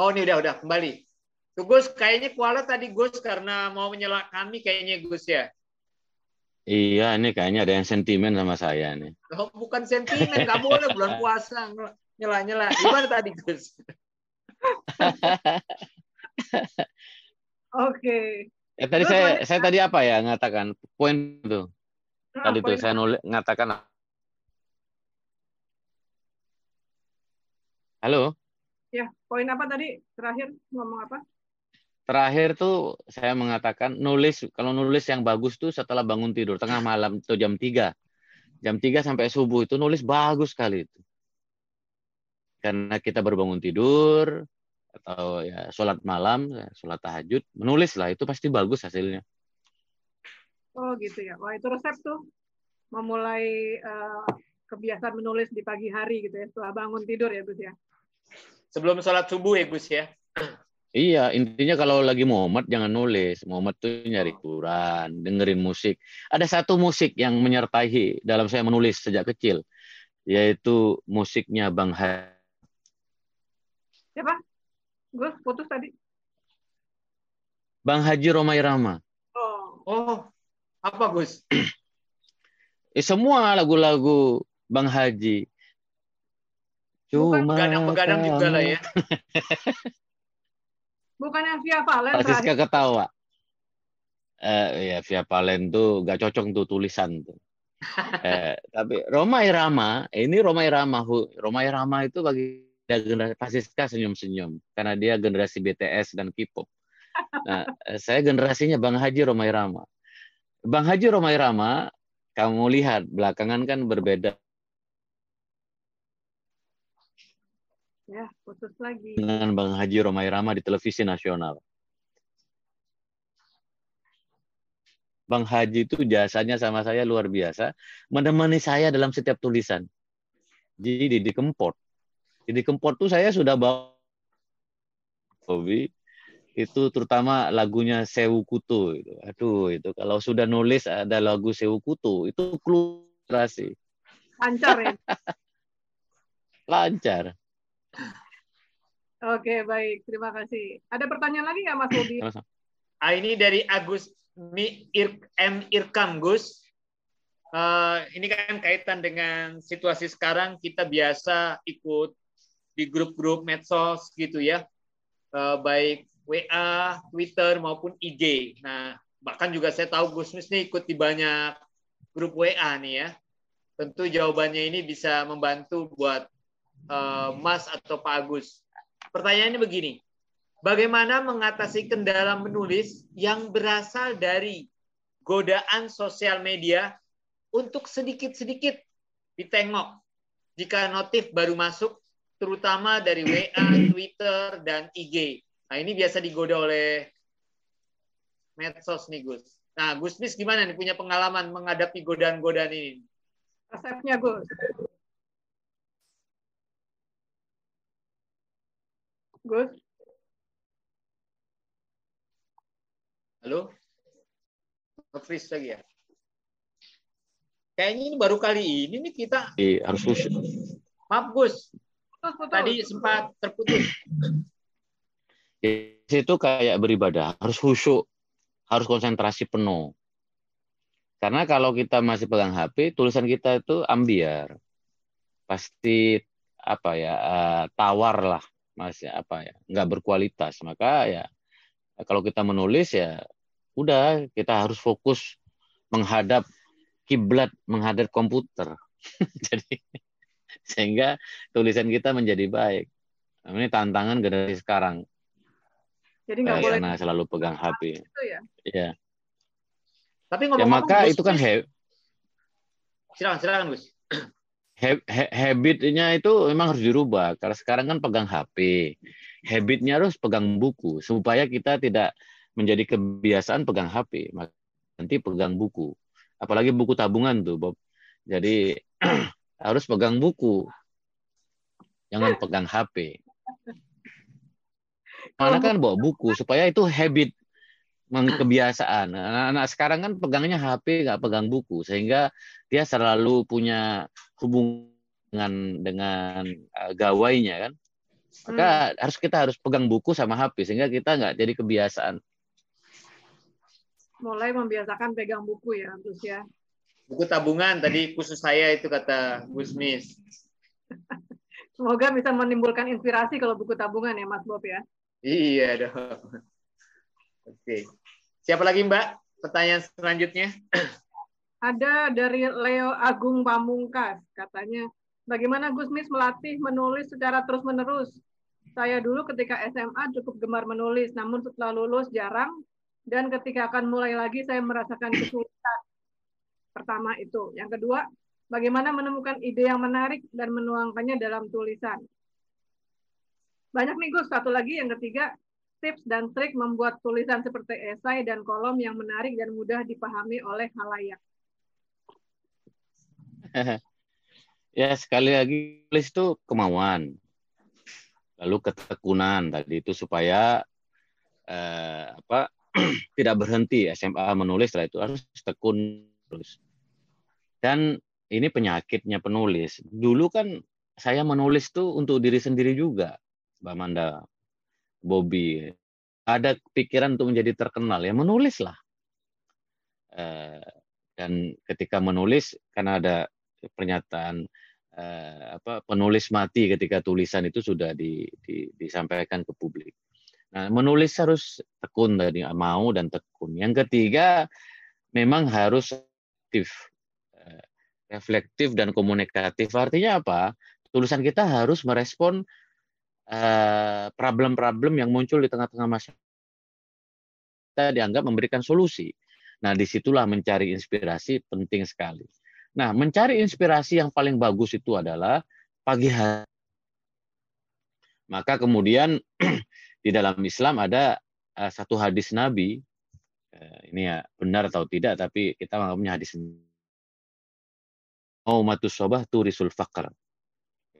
Oh ini udah udah kembali. Tuh Gus, kayaknya Kuala tadi Gus karena mau menyela kami kayaknya Gus ya. Iya, ini kayaknya ada yang sentimen sama saya nih. Oh, bukan sentimen, nggak boleh bulan puasa nyela-nyela. Gimana tadi Gus? Oke. Ya, tadi Terus saya saya tadi apa ya ngatakan poin itu. Nah, Tadi tuh saya nulis ngatakan Halo, Ya, poin apa tadi? Terakhir ngomong apa? terakhir tuh saya mengatakan nulis kalau nulis yang bagus tuh setelah bangun tidur tengah malam atau jam 3. Jam 3 sampai subuh itu nulis bagus sekali itu. Karena kita baru bangun tidur atau ya sholat malam, ya, sholat tahajud, menulis lah itu pasti bagus hasilnya. Oh gitu ya. Wah itu resep tuh memulai eh, kebiasaan menulis di pagi hari gitu ya setelah bangun tidur ya Gus ya. Sebelum sholat subuh ya Gus ya. Iya, intinya kalau lagi Muhammad jangan nulis. Muhammad tuh nyari Quran, dengerin musik. Ada satu musik yang menyertai dalam saya menulis sejak kecil, yaitu musiknya Bang Ha. Siapa? Gus putus tadi. Bang Haji Romai Rama. Oh, Oh, apa Gus? Eh, semua lagu-lagu Bang Haji. Bukan Cuma Begadang-begadang juga lah ya. bukan yang Via Valen Siska terakhir. ketawa. Eh, ya via Valen tuh gak cocok tuh tulisan tuh. Eh, tapi Roma Irama, ini Roma Irama, Roma Irama itu bagi generasi Pak Siska senyum-senyum karena dia generasi BTS dan K-pop. Nah, eh, saya generasinya Bang Haji Roma Irama. Bang Haji Roma Irama, kamu lihat belakangan kan berbeda Ya, putus lagi. dengan Bang Haji Roma Irama di televisi nasional. Bang Haji itu jasanya sama saya luar biasa, menemani saya dalam setiap tulisan. Jadi di Kempot. Di Kempot tuh saya sudah bawa hobi itu terutama lagunya Sewu Kutu itu. Aduh, itu kalau sudah nulis ada lagu Sewu Kutu, itu klustrasi. Lancar ya. Lancar. Oke, baik. Terima kasih. Ada pertanyaan lagi nggak Mas Bobi? Ah, ini dari Agus Mi Ir- M Irkam Gus. Eh, ini kan kaitan dengan situasi sekarang kita biasa ikut di grup-grup medsos gitu ya, Eh, baik WA, Twitter maupun IG. Nah bahkan juga saya tahu Gus Mis nih ikut di banyak grup WA nih ya. Tentu jawabannya ini bisa membantu buat eh, Mas atau Pak Agus. Pertanyaannya begini, bagaimana mengatasi kendala menulis yang berasal dari godaan sosial media untuk sedikit-sedikit ditengok jika notif baru masuk, terutama dari WA, Twitter, dan IG. Nah ini biasa digoda oleh medsos nih Gus. Nah Gus Mis gimana nih punya pengalaman menghadapi godaan-godaan ini? Resepnya, Gus. Gus, Halo? Nge-freeze lagi ya? Kayaknya ini baru kali ini nih kita. Jadi harus khusyuk. Maaf Gus, putus, putus. tadi sempat terputus. Di situ kayak beribadah, harus khusyuk, harus konsentrasi penuh. Karena kalau kita masih pegang HP, tulisan kita itu ambiar. Pasti apa ya, eh, tawar lah, masih apa ya, nggak berkualitas. Maka ya kalau kita menulis ya udah kita harus fokus menghadap kiblat, menghadap komputer. Jadi sehingga tulisan kita menjadi baik. Nah, Ini tantangan generasi sekarang Jadi nggak eh, boleh karena selalu pegang HP. gitu ya. Ya. Tapi Ya ngomong-ngomong, maka Gus, itu kan he- silakan silakan Gus. Habitnya itu memang harus dirubah. Karena sekarang kan pegang HP. Habitnya harus pegang buku supaya kita tidak menjadi kebiasaan pegang HP. Nanti pegang buku. Apalagi buku tabungan tuh, Bob. Jadi harus pegang buku. Jangan pegang HP. Mana kan bawa buku supaya itu habit kebiasaan. Anak-anak sekarang kan pegangnya HP nggak pegang buku sehingga dia selalu punya hubungan dengan eh, gawainya kan. Maka harus kita harus pegang buku sama HP sehingga kita nggak jadi kebiasaan. Mulai membiasakan pegang buku ya, Gus ya. Buku tabungan tadi khusus saya itu kata Gus Mis. Semoga bisa menimbulkan inspirasi kalau buku tabungan ya, Mas Bob ya. Iya dong. Oke. Siapa lagi Mbak? Pertanyaan selanjutnya. Ada dari Leo Agung Pamungkas, katanya, bagaimana Gusmis melatih menulis secara terus-menerus? Saya dulu ketika SMA cukup gemar menulis, namun setelah lulus jarang, dan ketika akan mulai lagi saya merasakan kesulitan. Pertama itu. Yang kedua, bagaimana menemukan ide yang menarik dan menuangkannya dalam tulisan. Banyak nih Gus, satu lagi yang ketiga, tips dan trik membuat tulisan seperti esai dan kolom yang menarik dan mudah dipahami oleh halayak. ya sekali lagi tulis itu kemauan, lalu ketekunan tadi itu supaya eh, apa tidak berhenti SMA menulis setelah itu harus tekun terus. Dan ini penyakitnya penulis. Dulu kan saya menulis tuh untuk diri sendiri juga, Mbak Manda. Bobby ada pikiran untuk menjadi terkenal ya menulislah eh, dan ketika menulis karena ada pernyataan eh, apa penulis mati ketika tulisan itu sudah di, di, disampaikan ke publik. Nah, menulis harus tekun tadi mau dan tekun. Yang ketiga memang harus aktif, eh, reflektif dan komunikatif. Artinya apa? Tulisan kita harus merespon Eh, problem-problem yang muncul di tengah-tengah masyarakat kita dianggap memberikan solusi. Nah, di situlah mencari inspirasi penting sekali. Nah, mencari inspirasi yang paling bagus itu adalah pagi hari. Maka kemudian di dalam Islam ada uh, satu hadis Nabi, uh, ini ya benar atau tidak, tapi kita menganggapnya hadis Maumatus sobah turisul fakr.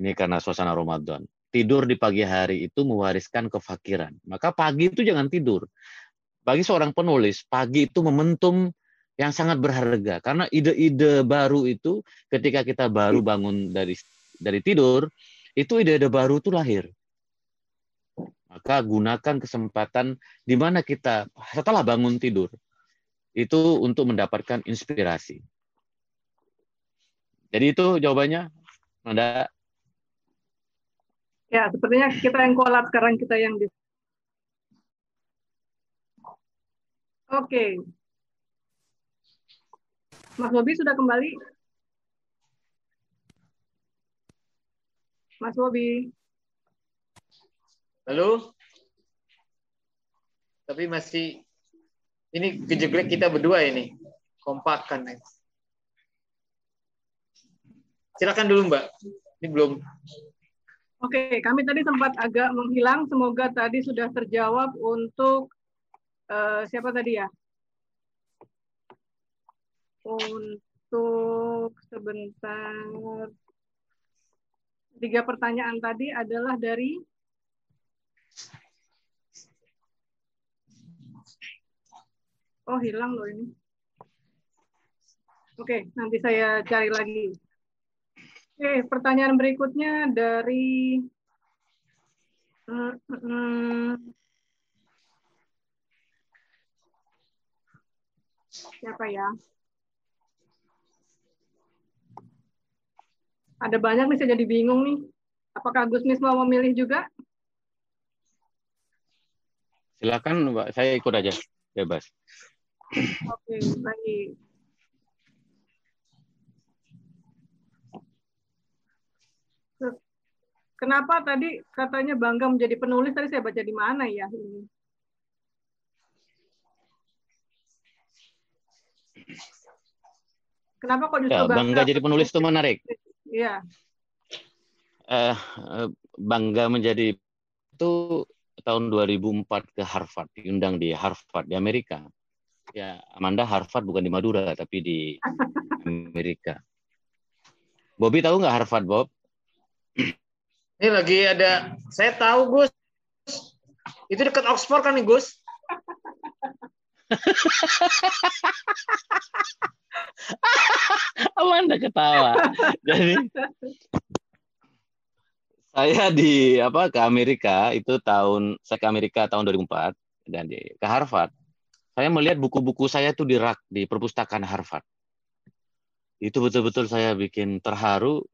Ini karena suasana Ramadan tidur di pagi hari itu mewariskan kefakiran. Maka pagi itu jangan tidur. Bagi seorang penulis, pagi itu momentum yang sangat berharga karena ide-ide baru itu ketika kita baru bangun dari dari tidur, itu ide-ide baru itu lahir. Maka gunakan kesempatan di mana kita setelah bangun tidur itu untuk mendapatkan inspirasi. Jadi itu jawabannya. Anda Ya, sepertinya kita yang kolab sekarang kita yang di. Oke. Mas Bobi sudah kembali? Mas Bobi. Halo? Tapi masih ini kejeglek kita berdua ini. Kompakan. Silakan dulu, Mbak. Ini belum Oke, kami tadi sempat agak menghilang. Semoga tadi sudah terjawab untuk uh, siapa tadi ya? Untuk sebentar. Tiga pertanyaan tadi adalah dari Oh, hilang loh ini. Oke, nanti saya cari lagi. Oke, pertanyaan berikutnya dari hmm, siapa ya? Ada banyak nih, saya jadi bingung nih. Apakah Gusmis mau memilih juga? Silakan, Mbak. Saya ikut aja, bebas. Oke, baik. Kenapa tadi katanya bangga menjadi penulis? Tadi saya baca di mana ya ini? Kenapa kok justru ya, bangga, bangga jadi penulis itu menarik? Iya. Uh, bangga menjadi itu tahun 2004 ke Harvard, diundang di Harvard di Amerika. Ya, Amanda Harvard bukan di Madura tapi di Amerika. Bobby tahu nggak Harvard, Bob? Ini lagi ada, saya tahu Gus. Itu dekat Oxford kan nih Gus? Amanda ketawa. Jadi Saya di apa ke Amerika itu tahun saya ke Amerika tahun 2004 dan di, ke Harvard. Saya melihat buku-buku saya itu di rak di perpustakaan Harvard. Itu betul-betul saya bikin terharu.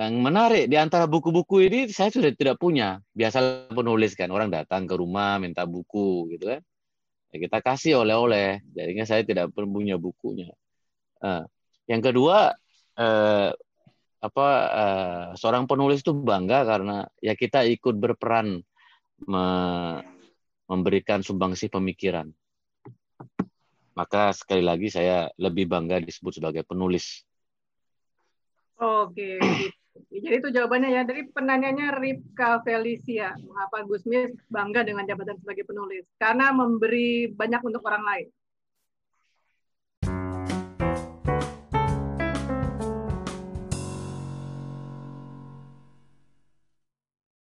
Yang menarik di antara buku-buku ini saya sudah tidak punya. Biasa penulis kan orang datang ke rumah minta buku gitu kan. Ya, kita kasih oleh-oleh. Jadinya saya tidak punya bukunya. Uh, yang kedua uh, apa uh, seorang penulis itu bangga karena ya kita ikut berperan me memberikan sumbangsi pemikiran. Maka sekali lagi saya lebih bangga disebut sebagai penulis. Oke, gitu. Jadi itu jawabannya ya. Dari penanyanya Ripka Felicia, mengapa Gusmis bangga dengan jabatan sebagai penulis? Karena memberi banyak untuk orang lain.